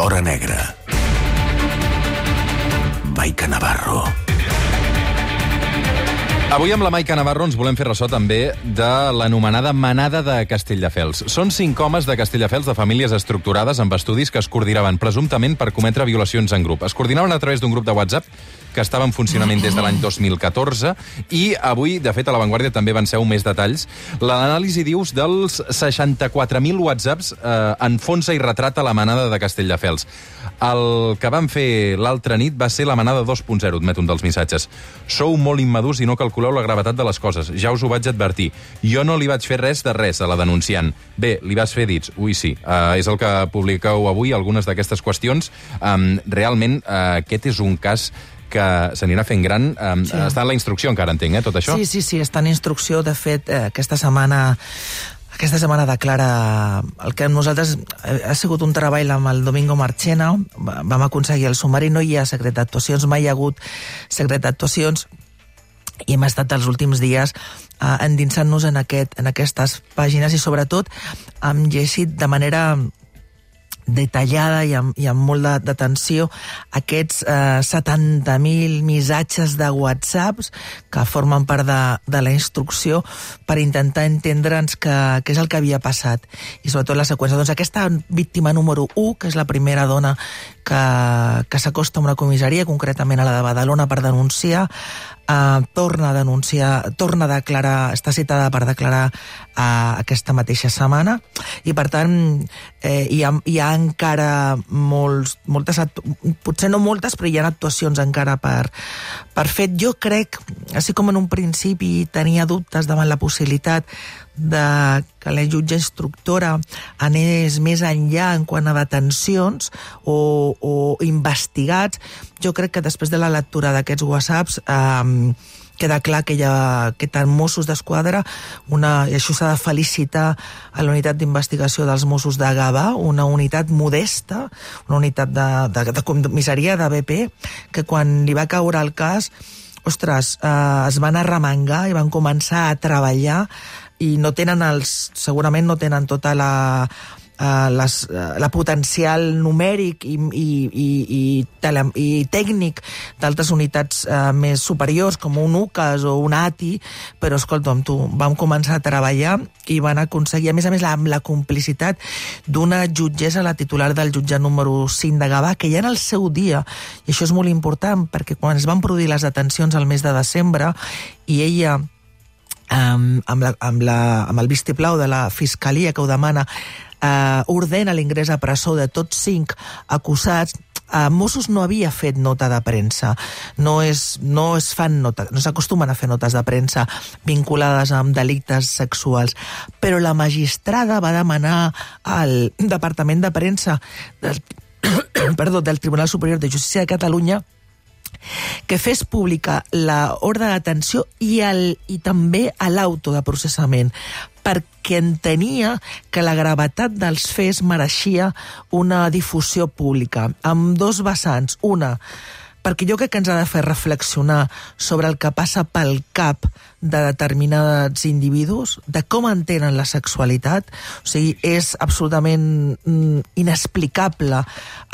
l'hora negra. Maica Navarro. Avui amb la Maica Navarro ens volem fer ressò també de l'anomenada manada de Castelldefels. Són cinc homes de Castelldefels de famílies estructurades amb estudis que es coordinaven presumptament per cometre violacions en grup. Es coordinaven a través d'un grup de WhatsApp que estava en funcionament des de l'any 2014 i avui, de fet, a l'avantguàrdia també van ser més detalls. L'anàlisi dius dels 64.000 whatsapps eh, enfonsa i retrata la manada de Castelldefels. El que van fer l'altra nit va ser la manada 2.0, admet un dels missatges. Sou molt immadurs i no calculeu la gravetat de les coses. Ja us ho vaig advertir. Jo no li vaig fer res de res a la denunciant. Bé, li vas fer dits. Ui, sí. Uh, és el que publiqueu avui, algunes d'aquestes qüestions. Um, realment, uh, aquest és un cas que s'anirà fent gran. Um, sí. Està en la instrucció encara, entenc, eh, tot això? Sí, sí, sí, està en instrucció. De fet, eh, aquesta setmana aquesta setmana declara el que nosaltres eh, ha sigut un treball amb el Domingo Marchena, vam aconseguir el sumari, no hi ha secret d'actuacions, mai hi ha hagut secret d'actuacions, i hem estat els últims dies eh, endinsant-nos en, aquest, en aquestes pàgines i sobretot hem llegit de manera detallada i amb, i amb molt d'atenció aquests eh, 70.000 missatges de whatsapps que formen part de, de la instrucció per intentar entendre'ns què és el que havia passat i sobretot la seqüència. Doncs aquesta víctima número 1, que és la primera dona que, que s'acosta a una comissaria, concretament a la de Badalona, per denunciar, eh, torna a denunciar, torna a declarar, està citada per declarar eh, aquesta mateixa setmana i per tant eh, hi, ha, hi ha encara molts, moltes, potser no moltes, però hi ha actuacions encara per, per fet. Jo crec, així com en un principi tenia dubtes davant la possibilitat de que la jutge instructora anés més enllà en quant a detencions o, o investigats, jo crec que després de la lectura d'aquests whatsapps eh, queda clar que hi ha que tant Mossos d'Esquadra, una, i això s'ha de felicitar a la unitat d'investigació dels Mossos de Gavà, una unitat modesta, una unitat de, de, de comissaria de BP, que quan li va caure el cas ostres, eh, es van arremangar i van començar a treballar i no tenen els, segurament no tenen tota la, uh, les, uh, la potencial numèric i, i, i, i, tele, i tècnic d'altres unitats uh, més superiors, com un UCAS o un ATI, però escolta'm, tu, vam començar a treballar i van aconseguir, a més a més, la, la complicitat d'una jutgessa, la titular del jutjat número 5 de Gavà, que ja en el seu dia, i això és molt important, perquè quan es van produir les detencions al mes de desembre, i ella um, amb, la, amb, la, amb el vistiplau de la Fiscalia que ho demana, eh, ordena l'ingrés a presó de tots cinc acusats, eh, Mossos no havia fet nota de premsa. No, és, no es fan nota, no s'acostumen a fer notes de premsa vinculades amb delictes sexuals. Però la magistrada va demanar al Departament de Premsa del, perdó, del Tribunal Superior de Justícia de Catalunya que fes pública l'ordre d'atenció i, el, i també a l'auto de processament perquè entenia que la gravetat dels fets mereixia una difusió pública, amb dos vessants. Una, perquè jo crec que ens ha de fer reflexionar sobre el que passa pel cap de determinats individus, de com entenen la sexualitat. O sigui, és absolutament mm, inexplicable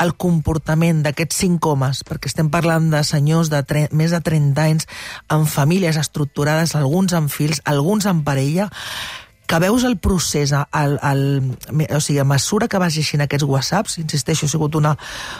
el comportament d'aquests cinc homes, perquè estem parlant de senyors de més de 30 anys amb famílies estructurades, alguns amb fills, alguns amb parella, que veus el procés, el, el, o sigui, a mesura que vas llegint aquests whatsapps, insisteixo, ha sigut una,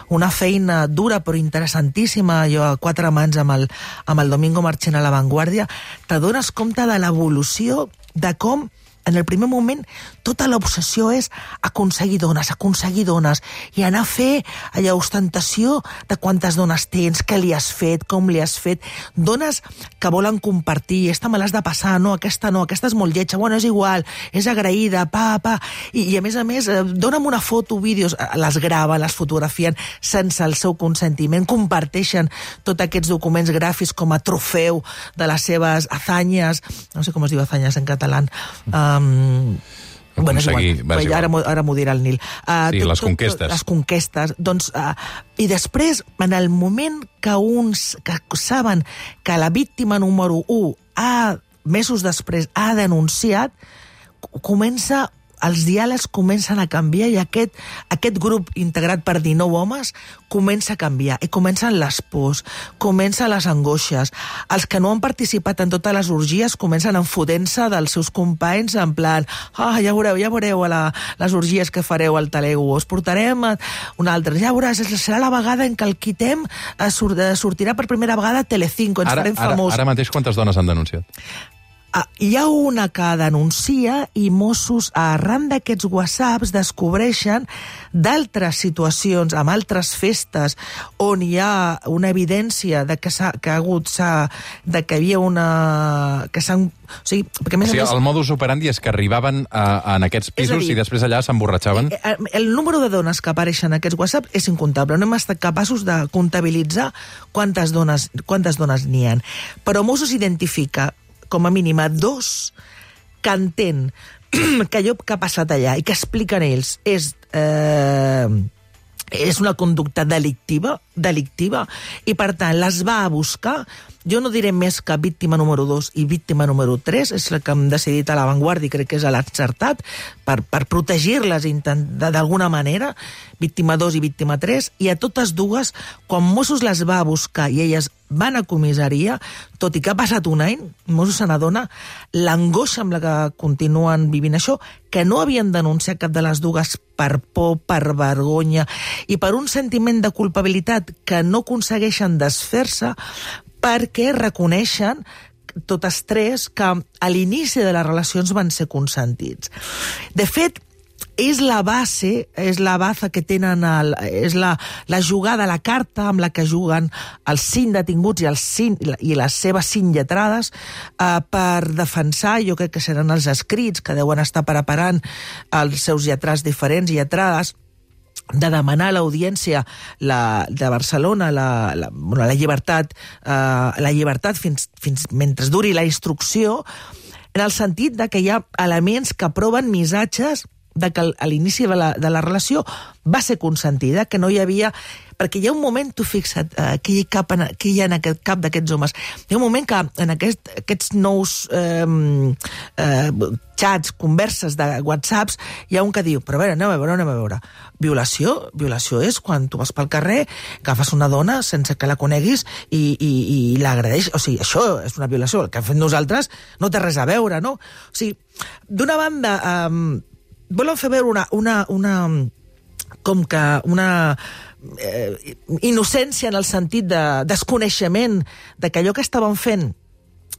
una feina dura però interessantíssima, jo a quatre mans amb el, amb el Domingo Marchena a l'avantguàrdia, t'adones compte de l'evolució de com en el primer moment tota l'obsessió és aconseguir dones, aconseguir dones, i anar a fer allà ostentació de quantes dones tens, què li has fet, com li has fet, dones que volen compartir, esta me l'has de passar, no, aquesta no, aquesta és molt lletja, bueno, és igual, és agraïda, pa, pa, i, i a més a més, eh, dona'm una foto, vídeos, eh, les graven, les fotografien sense el seu consentiment, comparteixen tots aquests documents gràfics com a trofeu de les seves hazanyes, no sé com es diu hazanyes en català, uh, Um, Bueno, és igual. Va, igual. Ara, ara m'ho dirà el Nil. Uh, sí, tot, les conquestes. Tot, les conquestes. Doncs, uh, I després, en el moment que uns que saben que la víctima número 1 ha, mesos després ha denunciat, comença els diàlegs comencen a canviar i aquest, aquest grup integrat per 19 homes comença a canviar i comencen les pors, comencen les angoixes. Els que no han participat en totes les orgies comencen enfodent-se dels seus companys en plan, ah, ja veureu, ja veureu a la, les orgies que fareu al Talego, us portarem a un altre, ja veuràs, serà la vegada en què el quitem eh, sur sortirà per primera vegada a Telecinco, ens Ara, farem ara, famós. ara mateix quantes dones han denunciat? Ah, hi ha una que denuncia i Mossos, arran d'aquests whatsapps, descobreixen d'altres situacions, amb altres festes, on hi ha una evidència de que, ha, que ha hagut... s'ha- de que hi havia una... que s'han... O sigui, perquè a O més sigui, a més... el modus operandi és que arribaven a, en aquests És a pisos dir, i després allà s'emborratxaven. Eh, eh, El número de dones que apareixen en aquests WhatsApp és incontable. No hem estat capaços de comptabilitzar quantes dones quantes dones n'hi ha. Però Mossos identifica com a mínim a dos que entén que allò que ha passat allà i que expliquen ells és... Eh, és una conducta delictiva, delictiva, i per tant les va a buscar, jo no diré més que víctima número 2 i víctima número 3, és la que hem decidit a l'avantguarda i crec que és l'encertat, per, per protegir-les d'alguna manera, víctima 2 i víctima 3, i a totes dues, quan Mossos les va a buscar i elles van a comissaria, tot i que ha passat un any, Mossos se n'adona l'angoixa amb la que continuen vivint això, que no havien denunciat cap de les dues per por, per vergonya i per un sentiment de culpabilitat que no aconsegueixen desfer-se perquè reconeixen totes tres que a l'inici de les relacions van ser consentits. De fet, és la base, és la baza que tenen, el, és la, la jugada, la carta amb la que juguen els cinc detinguts i, els cinc, i les seves cinc lletrades eh, per defensar, jo crec que seran els escrits que deuen estar preparant els seus lletrats diferents lletrades, de demanar a l'audiència la, de Barcelona la, la, bueno, la llibertat, eh, la llibertat fins, fins mentre duri la instrucció, en el sentit de que hi ha elements que proven missatges de que a l'inici de, la, de la relació va ser consentida, que no hi havia... Perquè hi ha un moment, tu fixa't, eh, que, hi cap en, que hi ha en aquest cap d'aquests homes, hi ha un moment que en aquest, aquests nous eh, eh, xats, converses de whatsapps, hi ha un que diu, però a veure, anem a veure, anem a veure. Violació? Violació és quan tu vas pel carrer, agafes una dona sense que la coneguis i, i, i l'agradeix. O sigui, això és una violació. El que hem fet nosaltres no té res a veure, no? O sigui, d'una banda, eh, volen fer veure una, una, una com que una eh, innocència en el sentit de desconeixement de que allò que estaven fent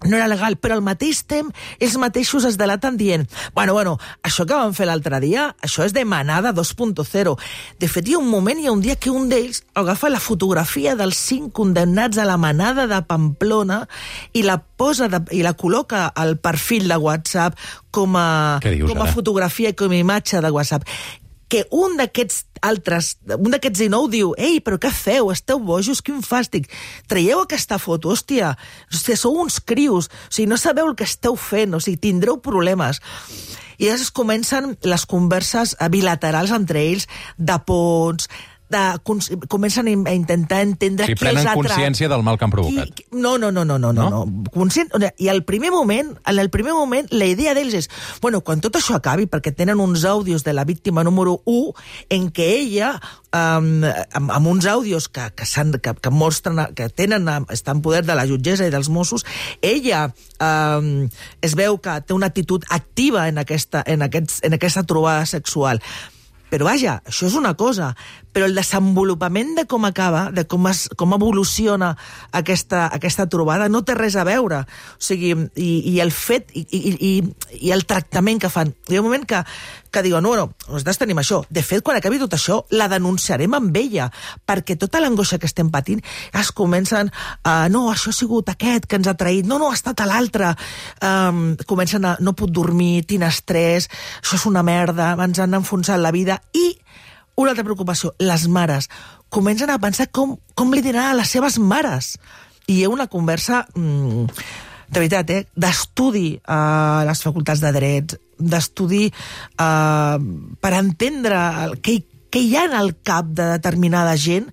no era legal, però al mateix temps ells mateixos es delaten dient bueno, bueno, això que van fer l'altre dia, això és de manada 2.0. De fet, hi ha un moment, hi ha un dia que un d'ells agafa la fotografia dels cinc condemnats a la manada de Pamplona i la posa de, i la col·loca al perfil de WhatsApp com a, dius, com a ara? fotografia i com a imatge de WhatsApp que un d'aquests altres, un d'aquests 19 diu ei, però què feu? Esteu bojos? Quin fàstic. Traieu aquesta foto, hòstia. hòstia sou uns crios. O sigui, no sabeu el que esteu fent. O sigui, tindreu problemes. I llavors comencen les converses bilaterals entre ells de pons, de, comencen a intentar entendre Si què els ha consciència del mal que han provocat. Qui- No, no, no, no, no, no. No? Conscient, o sigui, I al primer moment, en el primer moment, la idea d'ells és, bueno, quan tot això acabi, perquè tenen uns àudios de la víctima número 1 en què ella, um, amb, amb uns àudios que, que, que, que mostren, que tenen, està en poder de la jutgessa i dels Mossos, ella um, es veu que té una actitud activa en aquesta, en aquests, en aquesta trobada sexual. Però vaja, això és una cosa, però el desenvolupament de com acaba, de com, es, com evoluciona aquesta, aquesta trobada, no té res a veure. O sigui, i, i el fet, i, i, i, el tractament que fan. Hi ha un moment que, que diuen, bueno, nosaltres tenim això. De fet, quan acabi tot això, la denunciarem amb ella, perquè tota l'angoixa que estem patint es comencen a, no, això ha sigut aquest que ens ha traït, no, no, ha estat l'altre. Um, comencen a, no puc dormir, tinc estrès, això és una merda, ens han enfonsat la vida, i una altra preocupació, les mares comencen a pensar com, com li diran a les seves mares. I hi ha una conversa, mm, de veritat, eh, d'estudi a les facultats de drets, d'estudi eh, per entendre el, què, què hi ha en el cap de determinada gent,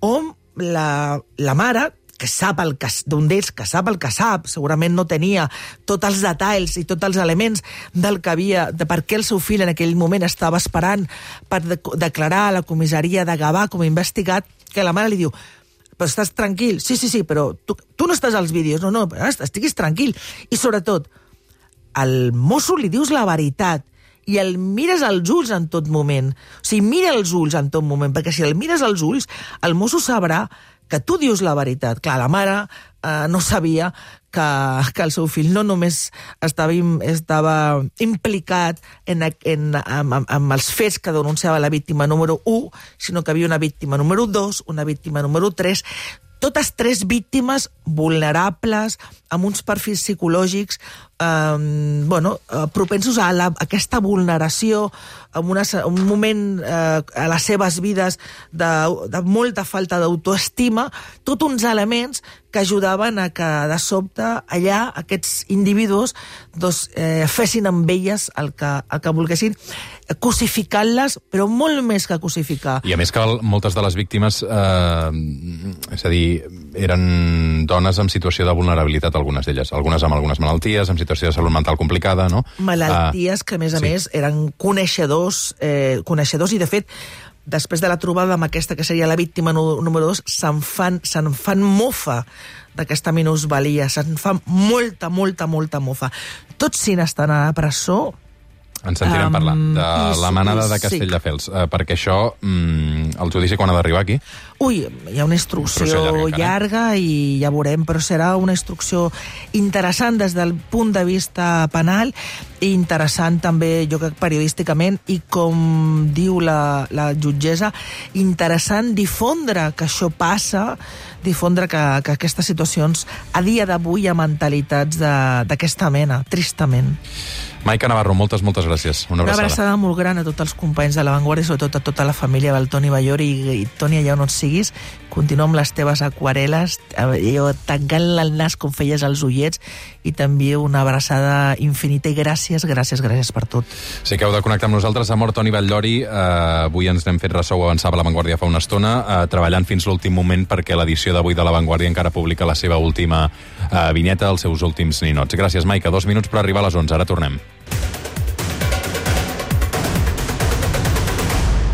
on la, la mare que sap el que, d'un d'ells que sap el que sap, segurament no tenia tots els detalls i tots els elements del que havia, de per què el seu fill en aquell moment estava esperant per de, declarar a la comissaria de Gavà com a investigat, que la mare li diu però estàs tranquil, sí, sí, sí, però tu, tu no estàs als vídeos, no, no, estiguis tranquil. I sobretot, al mosso li dius la veritat i el mires als ulls en tot moment. O sigui, mira els ulls en tot moment, perquè si el mires als ulls, el mosso sabrà que tu dius la veritat. Clar, la mare eh, no sabia que, que el seu fill no només estava, estava implicat en, en, en, en, els fets que denunciava la víctima número 1, sinó que havia una víctima número 2, una víctima número 3, totes tres víctimes vulnerables, amb uns perfils psicològics eh, bueno, propensos a, la, a aquesta vulneració, en una, un moment eh, a les seves vides de, de molta falta d'autoestima, tots uns elements que ajudaven a que de sobte allà aquests individus doncs, eh, fessin amb elles el que, el que volguessin, cosificant-les, però molt més que cosificar. I a més que moltes de les víctimes, eh, és a dir, eren dones en situació de vulnerabilitat, algunes d'elles. Algunes amb algunes malalties, amb situació de salut mental complicada, no? Malalties uh, que, a més a sí. més, eren coneixedors, eh, coneixedors i, de fet, després de la trobada amb aquesta que seria la víctima número 2, se'n fan, se fan mofa d'aquesta minusvalia, se'n fan molta, molta, molta mofa. Tots cinc estan a la presó, en sentirem um, parlar de la manada de Castelldefels, sí. uh, perquè això, mm, el judici quan ha d'arribar aquí? Ui, hi ha una instrucció, instrucció llarga, llarga i ja veurem, però serà una instrucció interessant des del punt de vista penal i interessant també, jo crec, periodísticament i com diu la, la jutgessa, interessant difondre que això passa, difondre que, que aquestes situacions a dia d'avui hi ha mentalitats d'aquesta mena, tristament. Maica Navarro, moltes, moltes gràcies. Una abraçada. Una abraçada molt gran a tots els companys de La Vanguardia, sobretot a tota la família del Toni Ballori i, i Toni, allà on et siguis, continua amb les teves aquarel·les, jo tancant el nas com feies els ullets, i també una abraçada infinita i gràcies, gràcies, gràcies per tot. Si que heu de connectar amb nosaltres, amor Toni Batllori, eh, avui ens n'hem fet ressò, ho avançava La Vanguardia fa una estona, eh, treballant fins l'últim moment perquè l'edició d'avui de La Vanguardia encara publica la seva última eh, vinyeta, els seus últims ninots. Gràcies, Maica. Dos minuts per arribar a les 11. Ara tornem.